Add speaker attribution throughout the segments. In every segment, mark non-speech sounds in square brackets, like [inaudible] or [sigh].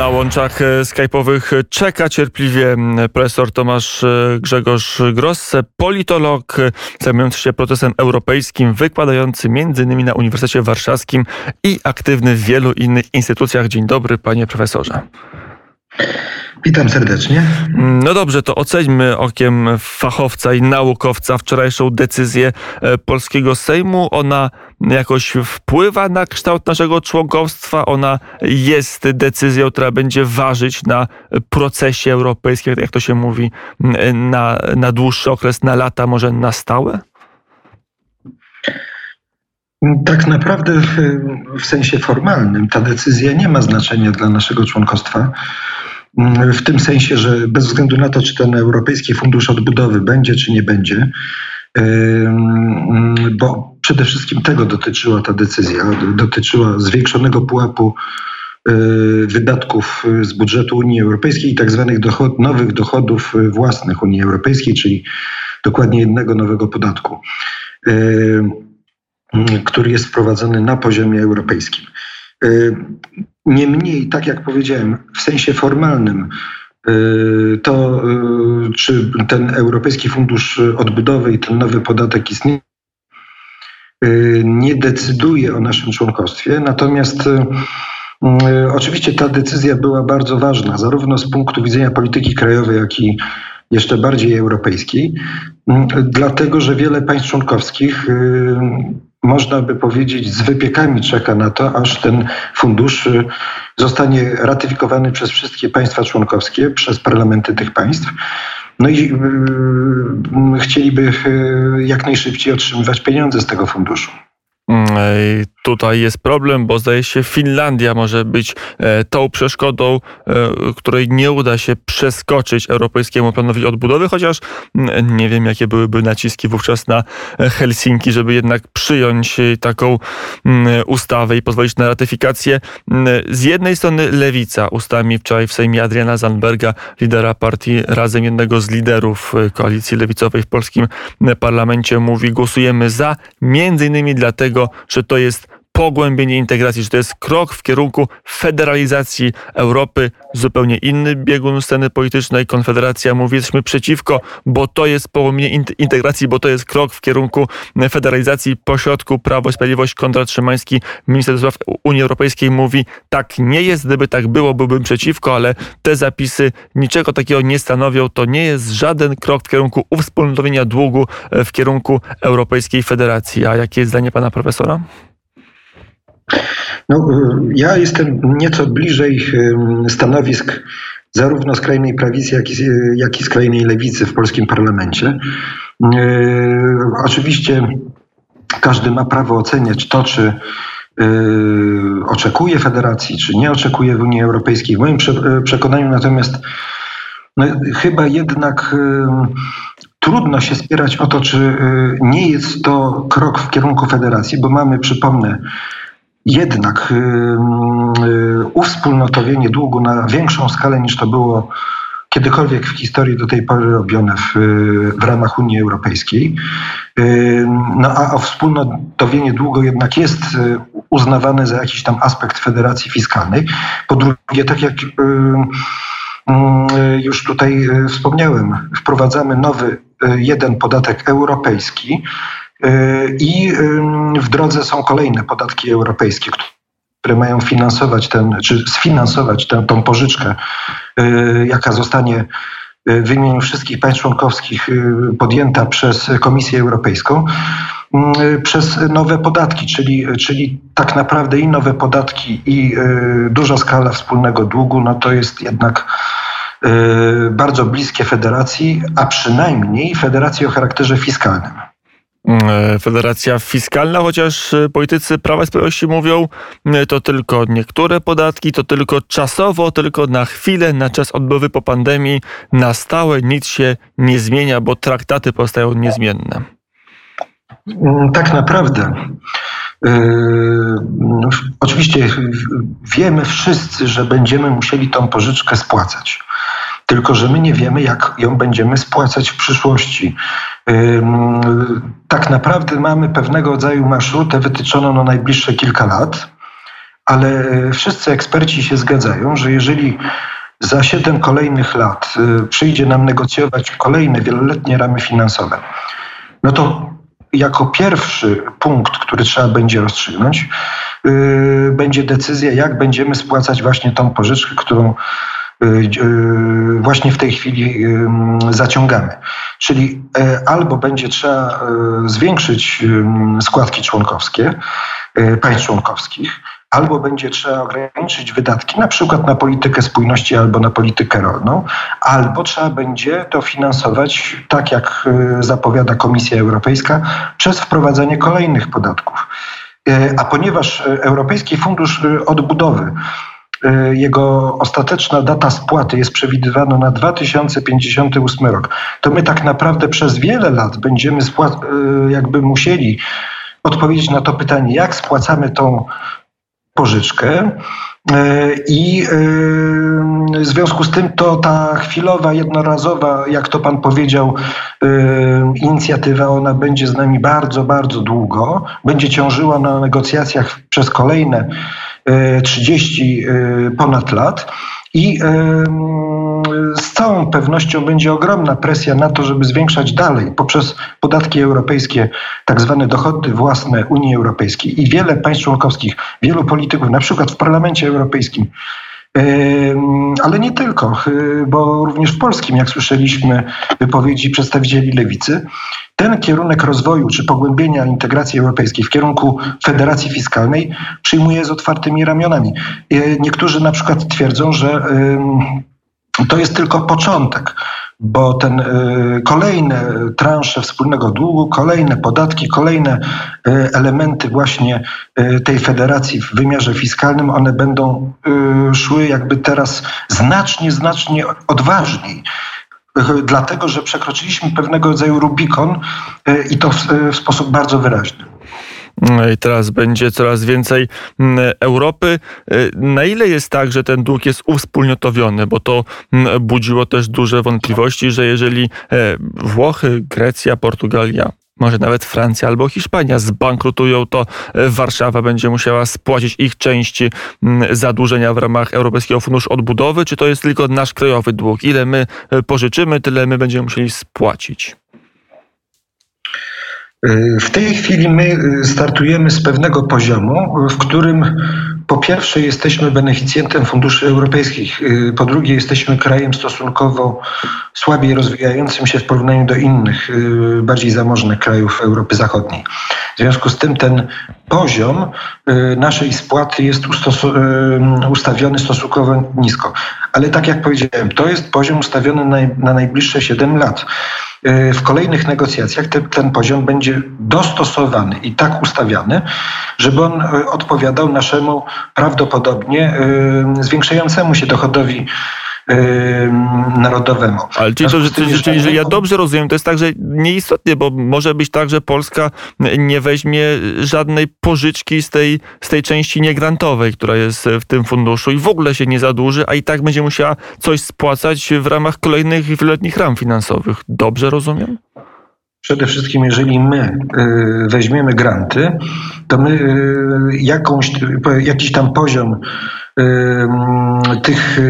Speaker 1: Na łączach e, skype'owych czeka cierpliwie profesor Tomasz e, Grzegorz Grosse, politolog e, zajmujący się procesem europejskim, wykładający m.in. na Uniwersytecie Warszawskim i aktywny w wielu innych instytucjach. Dzień dobry, panie profesorze.
Speaker 2: Witam serdecznie.
Speaker 1: No dobrze, to oceńmy okiem fachowca i naukowca wczorajszą decyzję e, polskiego Sejmu. Ona jakoś wpływa na kształt naszego członkostwa. Ona jest decyzją, która będzie ważyć na procesie europejskim, jak to się mówi, na, na dłuższy okres, na lata, może na stałe?
Speaker 2: Tak naprawdę w, w sensie formalnym ta decyzja nie ma znaczenia dla naszego członkostwa w tym sensie, że bez względu na to, czy ten Europejski Fundusz Odbudowy będzie, czy nie będzie, bo przede wszystkim tego dotyczyła ta decyzja, dotyczyła zwiększonego pułapu e, wydatków z budżetu Unii Europejskiej i tak zwanych dochod, nowych dochodów własnych Unii Europejskiej, czyli dokładnie jednego nowego podatku, który jest wprowadzony na poziomie europejskim. Niemniej, tak jak powiedziałem, w sensie formalnym, y, to y, czy ten Europejski Fundusz Odbudowy i ten nowy podatek istnieje, y, nie decyduje o naszym członkostwie. Natomiast oczywiście ta decyzja była bardzo ważna, zarówno z punktu widzenia polityki krajowej, jak i jeszcze bardziej europejskiej, dlatego że wiele państw członkowskich można by powiedzieć, z wypiekami czeka na to, aż ten fundusz y, zostanie ratyfikowany przez wszystkie państwa członkowskie, przez parlamenty tych państw. No i yy, chcieliby yy, jak najszybciej otrzymywać pieniądze z tego funduszu.
Speaker 1: Mm, tutaj jest problem, bo zdaje się Finlandia może być e, tą przeszkodą, e, której nie uda się przeskoczyć Europejskiemu Planowi Odbudowy, chociaż mm, nie wiem, jakie byłyby naciski wówczas na Helsinki, żeby jednak przyjąć taką mm, ustawę i pozwolić na ratyfikację. Z jednej strony lewica, ustami wczoraj w Sejmie Adriana Zandberga, lidera partii Razem, jednego z liderów e, koalicji lewicowej w polskim parlamencie, mówi głosujemy za, między innymi dlatego, że to jest pogłębienie integracji, że to jest krok w kierunku federalizacji Europy, zupełnie inny biegun sceny politycznej. Konfederacja mówi, jesteśmy przeciwko, bo to jest pogłębienie integracji, bo to jest krok w kierunku federalizacji pośrodku Prawo i Sprawiedliwość. Konrad Szymański, minister spraw Unii Europejskiej mówi, tak nie jest, gdyby tak było, byłbym przeciwko, ale te zapisy niczego takiego nie stanowią. To nie jest żaden krok w kierunku uwspólnotowienia długu w kierunku Europejskiej Federacji. A jakie jest zdanie pana profesora?
Speaker 2: No, ja jestem nieco bliżej stanowisk zarówno skrajnej prawicy, jak i, jak i skrajnej lewicy w polskim parlamencie. Oczywiście każdy ma prawo oceniać to, czy oczekuje federacji, czy nie oczekuje w Unii Europejskiej. W moim przekonaniu natomiast no, chyba jednak trudno się spierać o to, czy nie jest to krok w kierunku federacji, bo mamy, przypomnę, jednak yy, uwspólnotowienie długu na większą skalę niż to było kiedykolwiek w historii do tej pory robione w, w ramach Unii Europejskiej. No a wspólnotowienie długu jednak jest y, uznawane za jakiś tam aspekt federacji fiskalnej. Po drugie, tak jak już tutaj y, wspomniałem, wprowadzamy nowy y, jeden podatek europejski, i w drodze są kolejne podatki europejskie, które mają finansować ten, czy sfinansować tę, pożyczkę, y, jaka zostanie y, w imieniu wszystkich państw członkowskich podjęta przez Komisję Europejską przez nowe podatki, czyli, czyli tak naprawdę i nowe podatki, i duża skala wspólnego długu, no to jest jednak bardzo bliskie federacji, a przynajmniej federacji o charakterze fiskalnym.
Speaker 1: E, Federacja Fiskalna, chociaż e, politycy Prawa i Sprawiedliwości mówią, e, to tylko niektóre podatki, to tylko czasowo, tylko na chwilę, na czas odbudowy po pandemii, na stałe nic się nie zmienia, bo traktaty pozostają niezmienne.
Speaker 2: Mm, tak naprawdę. Yy, oczywiście wiemy wszyscy, że będziemy musieli tą pożyczkę spłacać. Tylko, że my nie wiemy, jak ją będziemy spłacać w przyszłości. Tak naprawdę mamy pewnego rodzaju marszrutę wytyczoną na najbliższe kilka lat, ale wszyscy eksperci się zgadzają, że jeżeli za siedem kolejnych lat przyjdzie nam negocjować kolejne wieloletnie ramy finansowe, no to jako pierwszy punkt, który trzeba będzie rozstrzygnąć, yy, będzie decyzja, jak będziemy spłacać właśnie tą pożyczkę, którą właśnie w tej chwili zaciągamy. Czyli albo będzie trzeba zwiększyć składki członkowskie państw członkowskich, albo będzie trzeba ograniczyć wydatki, na przykład na politykę spójności albo na politykę rolną, albo trzeba będzie to finansować, tak jak y, zapowiada Komisja Europejska, przez wprowadzenie kolejnych podatków. Y, a ponieważ y, Europejski Fundusz Odbudowy jego ostateczna data spłaty jest przewidywana na 2058 rok, to my tak naprawdę przez wiele lat będziemy jakby musieli odpowiedzieć na to pytanie, jak spłacamy tą pożyczkę. E, I e, w związku z tym to ta chwilowa, jednorazowa, jak to pan powiedział, e, inicjatywa, ona będzie z nami bardzo, bardzo długo, będzie ciążyła na negocjacjach przez kolejne 30 ponad lat. I z całą pewnością będzie ogromna presja na to, żeby zwiększać dalej poprzez podatki europejskie, tak zwane dochody własne Unii Europejskiej. I wiele państw członkowskich, wielu polityków, na przykład w Parlamencie Europejskim, ale nie tylko, bo również w polskim, jak słyszeliśmy wypowiedzi przedstawicieli lewicy, ten kierunek rozwoju czy pogłębienia integracji europejskiej w kierunku federacji fiskalnej przyjmuje z otwartymi ramionami. Niektórzy na przykład twierdzą, że to jest tylko początek, bo ten y, kolejne transze wspólnego długu, kolejne podatki, kolejne y, elementy właśnie tej federacji w wymiarze fiskalnym, one będą szły jakby teraz znacznie, znacznie odważniej [laughs] dlatego że przekroczyliśmy pewnego rodzaju Rubikon i to w, w sposób bardzo wyraźny.
Speaker 1: No I teraz będzie coraz więcej Europy. Y, na ile jest tak, że ten dług jest uwspólnotowiony? Bo to budziło też duże wątpliwości, że jeżeli e, Włochy, Grecja, Portugalia może nawet Francja albo Hiszpania zbankrutują, to e, Warszawa będzie musiała spłacić ich części mm, zadłużenia w ramach Europejskiego Funduszu Odbudowy, czy to jest tylko nasz krajowy dług? Ile my e, pożyczymy, tyle my będziemy musieli spłacić.
Speaker 2: W tej chwili my startujemy z pewnego poziomu, w którym po pierwsze jesteśmy beneficjentem funduszy europejskich, y, po drugie jesteśmy krajem stosunkowo słabiej rozwijającym się w porównaniu do innych, y, bardziej zamożnych krajów Europy Zachodniej. W związku z tym ten poziom naszej spłaty jest ustawiony stosunkowo nisko. Ale tak jak powiedziałem, to jest poziom ustawiony na najbliższe 7 lat. W kolejnych negocjacjach ten, ten poziom będzie dostosowany i tak ustawiany, żeby on odpowiadał naszemu prawdopodobnie e, zwiększającemu się dochodowi narodowemu.
Speaker 1: Ale czyli, to, że, czyli, czyli, że ja dobrze rozumiem, to jest tak, że nieistotnie, bo może być tak, że Polska nie weźmie żadnej pożyczki z tej, z tej części niegrantowej, która jest w tym funduszu i w ogóle się nie zadłuży, a i tak będzie musiała coś spłacać w ramach kolejnych wieloletnich ram finansowych. Dobrze rozumiem?
Speaker 2: Przede wszystkim, jeżeli my y, weźmiemy granty, to my y, jakąś, jakiś tam poziom tych,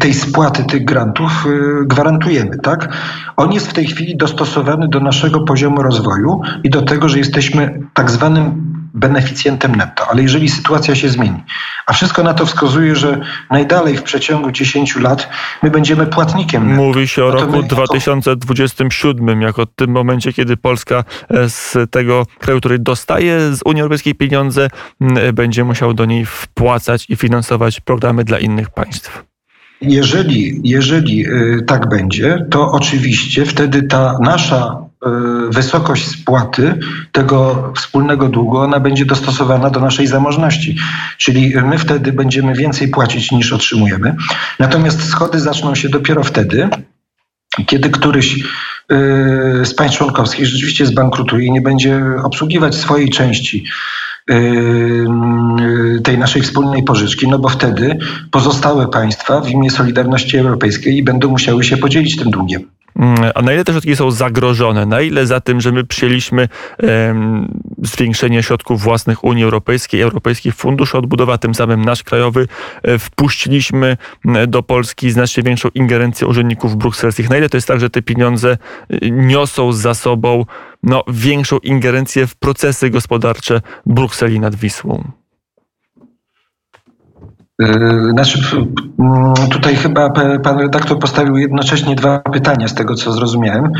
Speaker 2: tej spłaty tych grantów gwarantujemy, tak? On jest w tej chwili dostosowany do naszego poziomu rozwoju i do tego, że jesteśmy tak zwanym beneficjentem netto. Ale jeżeli sytuacja się zmieni, a wszystko na to wskazuje, że najdalej w przeciągu 10 lat my będziemy płatnikiem
Speaker 1: netto. Mówi się o no roku 2027, jako tym momencie, kiedy Polska e, z tego kraju, który dostaje z Unii Europejskiej pieniądze, będzie musiał do niej wpłacać i finansować programy dla innych państw.
Speaker 2: Jeżeli, jeżeli y, tak będzie, to oczywiście wtedy ta nasza wysokość spłaty tego wspólnego długu, ona będzie dostosowana do naszej zamożności. Czyli my wtedy będziemy więcej płacić niż otrzymujemy. Natomiast schody zaczną się dopiero wtedy, kiedy któryś y, z państw członkowskich rzeczywiście zbankrutuje i nie będzie obsługiwać swojej części tej naszej wspólnej pożyczki, no bo wtedy pozostałe państwa w imię Solidarności Europejskiej będą musiały się podzielić tym długiem.
Speaker 1: Mm, a na ile te środki są zagrożone, na ile za tym, że my przyjęliśmy zwiększenie środków własnych Unii Europejskiej, Europejski Fundusz Odbudowy, a tym samym nasz krajowy, e, wpuściliśmy do Polski znacznie większą ingerencję urzędników brukselskich. Na ile to jest tak, że te pieniądze e, niosą za sobą no, większą ingerencję w procesy gospodarcze Brukseli nad Wisłą?
Speaker 2: E, znaczy, tutaj chyba pan redaktor postawił jednocześnie dwa pytania z tego, co zrozumiałem.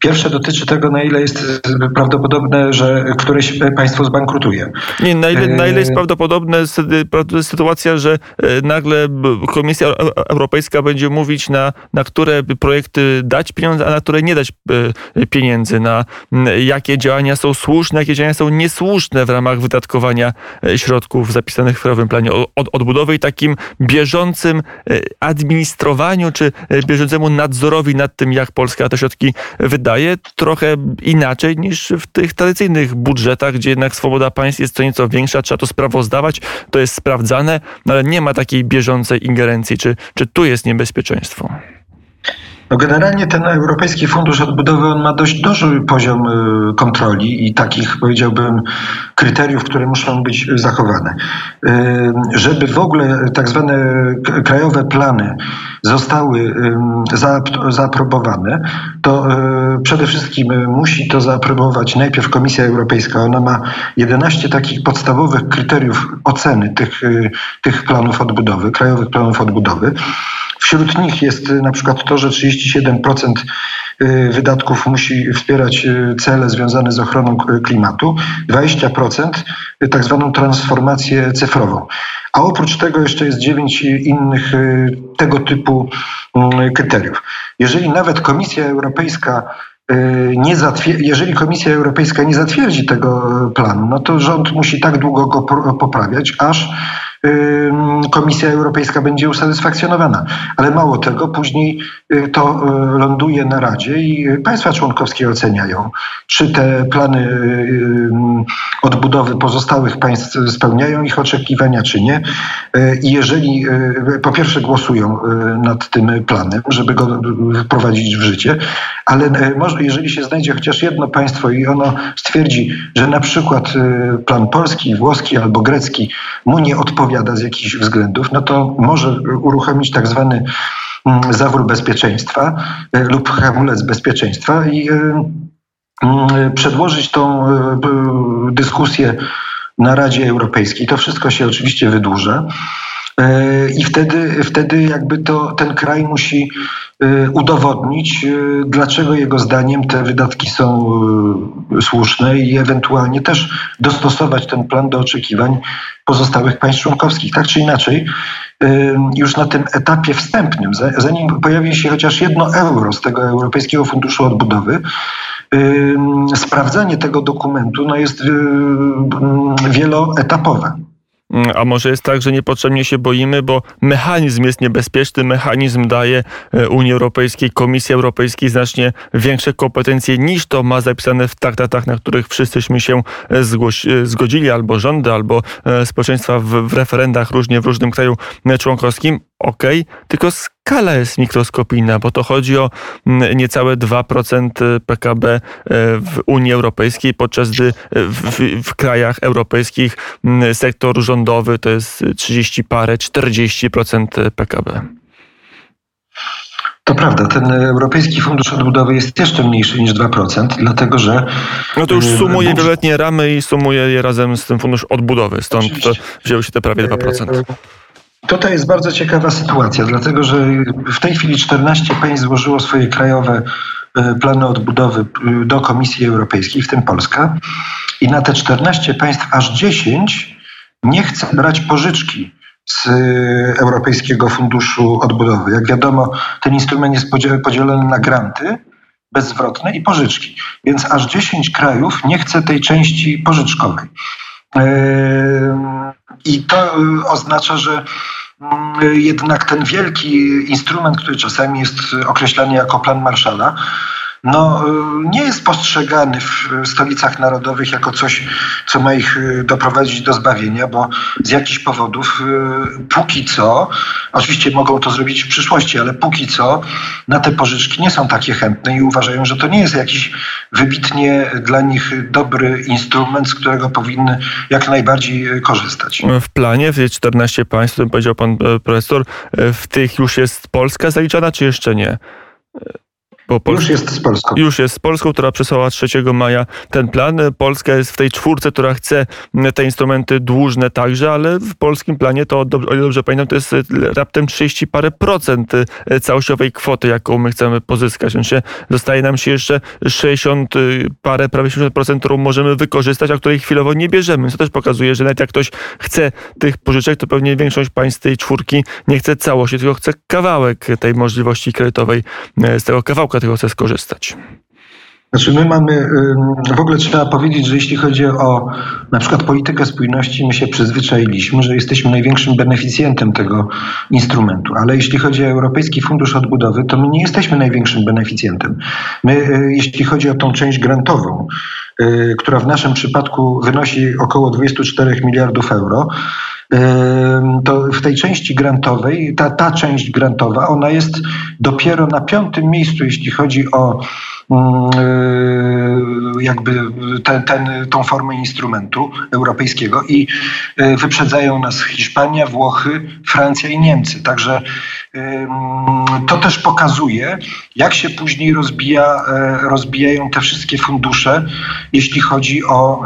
Speaker 2: Pierwsze dotyczy tego, na ile jest prawdopodobne, że któreś państwo zbankrutuje.
Speaker 1: Nie, na ile, na ile jest prawdopodobna sytuacja, że nagle Komisja Europejska będzie mówić, na, na które projekty dać pieniądze, a na które nie dać pieniędzy, na jakie działania są słuszne, jakie działania są niesłuszne w ramach wydatkowania środków zapisanych w Krajowym Planie Odbudowy takim bieżącym e, administrowaniu, czy e, bieżącemu nadzorowi nad tym, jak Polska te środki wydaje, trochę inaczej niż w tych tradycyjnych budżetach, gdzie jednak swoboda państw jest co nieco większa, trzeba to sprawozdawać, to jest sprawdzane, no ale nie ma takiej bieżącej ingerencji. Czy, czy tu jest niebezpieczeństwo?
Speaker 2: No generalnie ten Europejski Fundusz Odbudowy on ma dość duży poziom y, kontroli i takich powiedziałbym kryteriów, które muszą być zachowane. Y, żeby w ogóle tak zwane krajowe plany zostały zaaprobowane, to y, przede wszystkim musi to zaaprobować najpierw Komisja Europejska. Ona ma 11 takich podstawowych kryteriów oceny tych, tych planów odbudowy, krajowych planów odbudowy. Wśród nich jest na przykład to, że 37% y, wydatków musi wspierać cele związane z ochroną klimatu, 20% tak zwaną transformację cyfrową. A oprócz tego jeszcze jest dziewięć innych tego typu mm, kryteriów. Jeżeli nawet Komisja Europejska nie jeżeli Komisja Europejska nie zatwierdzi tego planu, no to rząd musi tak długo go poprawiać, aż Komisja Europejska będzie usatysfakcjonowana. Ale mało tego, później y, to y, ląduje na Radzie i państwa członkowskie oceniają, czy te plany y, odbudowy pozostałych państw spełniają ich oczekiwania, czy nie. I jeżeli po pierwsze głosują nad tym planem, żeby go wprowadzić w życie, ale może, jeżeli się znajdzie chociaż jedno państwo i ono stwierdzi, że na przykład plan polski, włoski albo grecki mu nie odpowiada, odpowiada z jakichś względów, no to może uruchomić tak zwany mm, zawór bezpieczeństwa e, lub hamulec bezpieczeństwa i e, mm, przedłożyć tą e, dyskusję na Radzie Europejskiej. To wszystko się oczywiście wydłuża. I wtedy, wtedy jakby to ten kraj musi udowodnić, dlaczego jego zdaniem te wydatki są słuszne i ewentualnie też dostosować ten plan do oczekiwań pozostałych państw członkowskich. Tak czy inaczej, już na tym etapie wstępnym, zanim pojawi się chociaż jedno euro z tego Europejskiego Funduszu Odbudowy, sprawdzanie tego dokumentu no jest wieloetapowe.
Speaker 1: Mm, a może jest tak, że niepotrzebnie się boimy, bo mechanizm jest niebezpieczny, mechanizm daje e, Unii Europejskiej, Komisji Europejskiej znacznie większe kompetencje niż to ma zapisane w traktatach, na których wszyscyśmy się e, e, zgodzili, albo rządy, albo społeczeństwa w, w referendach różnie w różnym kraju członkowskim. Okay, tylko skala jest mikroskopijna, bo to chodzi o mm, niecałe 2% PKB e, w Unii Europejskiej, podczas gdy w, w, krajach europejskich mm, sektor rządowy to jest 30 parę, 40% PKB.
Speaker 2: To prawda, ten Europejski Fundusz Odbudowy jest jeszcze mniejszy niż 2%, dlatego że.
Speaker 1: No to już sumuje wieloletnie ramy i sumuje je razem z tym Fundusz Odbudowy, stąd wzięły się te prawie 2%.
Speaker 2: Tutaj jest bardzo ciekawa sytuacja, dlatego że w tej chwili 14 państw złożyło swoje krajowe e, plany odbudowy e, do Komisji Europejskiej, w tym Polska. I na te 14 państw aż 10 nie chce brać pożyczki z e, Europejskiego Funduszu Odbudowy. Jak wiadomo, ten instrument jest podzielony na granty bezzwrotne i pożyczki. Więc aż 10 krajów nie chce tej części pożyczkowej. I to oznacza, że mm, jednak ten wielki instrument, który czasami jest określany jako plan Marszala, no, nie jest postrzegany w stolicach narodowych jako coś, co ma ich doprowadzić do zbawienia, bo z jakichś powodów póki co, oczywiście mogą to zrobić w przyszłości, ale póki co na te pożyczki nie są takie chętne i uważają, że to nie jest jakiś wybitnie dla nich dobry instrument, z którego powinny jak najbardziej korzystać.
Speaker 1: W planie w 14 państw, powiedział pan e, profesor, e, w tych już jest Polska zaliczona, czy jeszcze nie?
Speaker 2: Już jest z Polską.
Speaker 1: Już jest z Polską, która przesłała 3 maja ten plan. Polska jest w tej czwórce, która chce te instrumenty dłużne także, ale w polskim planie to, o ile dobrze pamiętam, to jest raptem 30 parę procent całościowej kwoty, jaką my chcemy pozyskać. Więc zostaje nam się jeszcze 60 parę, prawie 70 procent, którą możemy wykorzystać, a której chwilowo nie bierzemy. Co też pokazuje, że nawet jak ktoś chce tych pożyczek, to pewnie większość państw tej czwórki nie chce całości, tylko chce kawałek tej możliwości kredytowej z tego kawałka tylko chce skorzystać.
Speaker 2: Znaczy my mamy, w ogóle trzeba powiedzieć, że jeśli chodzi o na przykład politykę spójności, my się przyzwyczailiśmy, że jesteśmy największym beneficjentem tego instrumentu, ale jeśli chodzi o Europejski Fundusz Odbudowy, to my nie jesteśmy największym beneficjentem. My, y, jeśli chodzi o tą część grantową, y, która w naszym przypadku wynosi około 24 miliardów euro, to w tej części grantowej, ta, ta część grantowa, ona jest dopiero na piątym miejscu, jeśli chodzi o jakby ten, ten, tą formę instrumentu europejskiego i y, wyprzedzają nas Hiszpania, Włochy, Francja i Niemcy. Także to też pokazuje, jak się później rozbija, e, rozbijają te wszystkie fundusze, jeśli chodzi o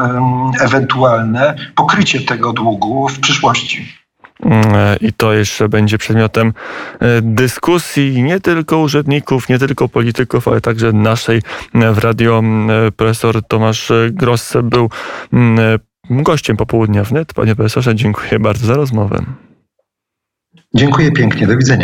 Speaker 2: ewentualne pokrycie tego długu w przyszłości.
Speaker 1: Mm, e, I to jeszcze będzie przedmiotem e, dyskusji nie tylko urzędników, nie tylko polityków, ale także naszej w radio. Profesor Tomasz Gross był gościem popołudnia wnet. Panie profesorze, dziękuję bardzo za rozmowę.
Speaker 2: Dziękuję pięknie. Do widzenia.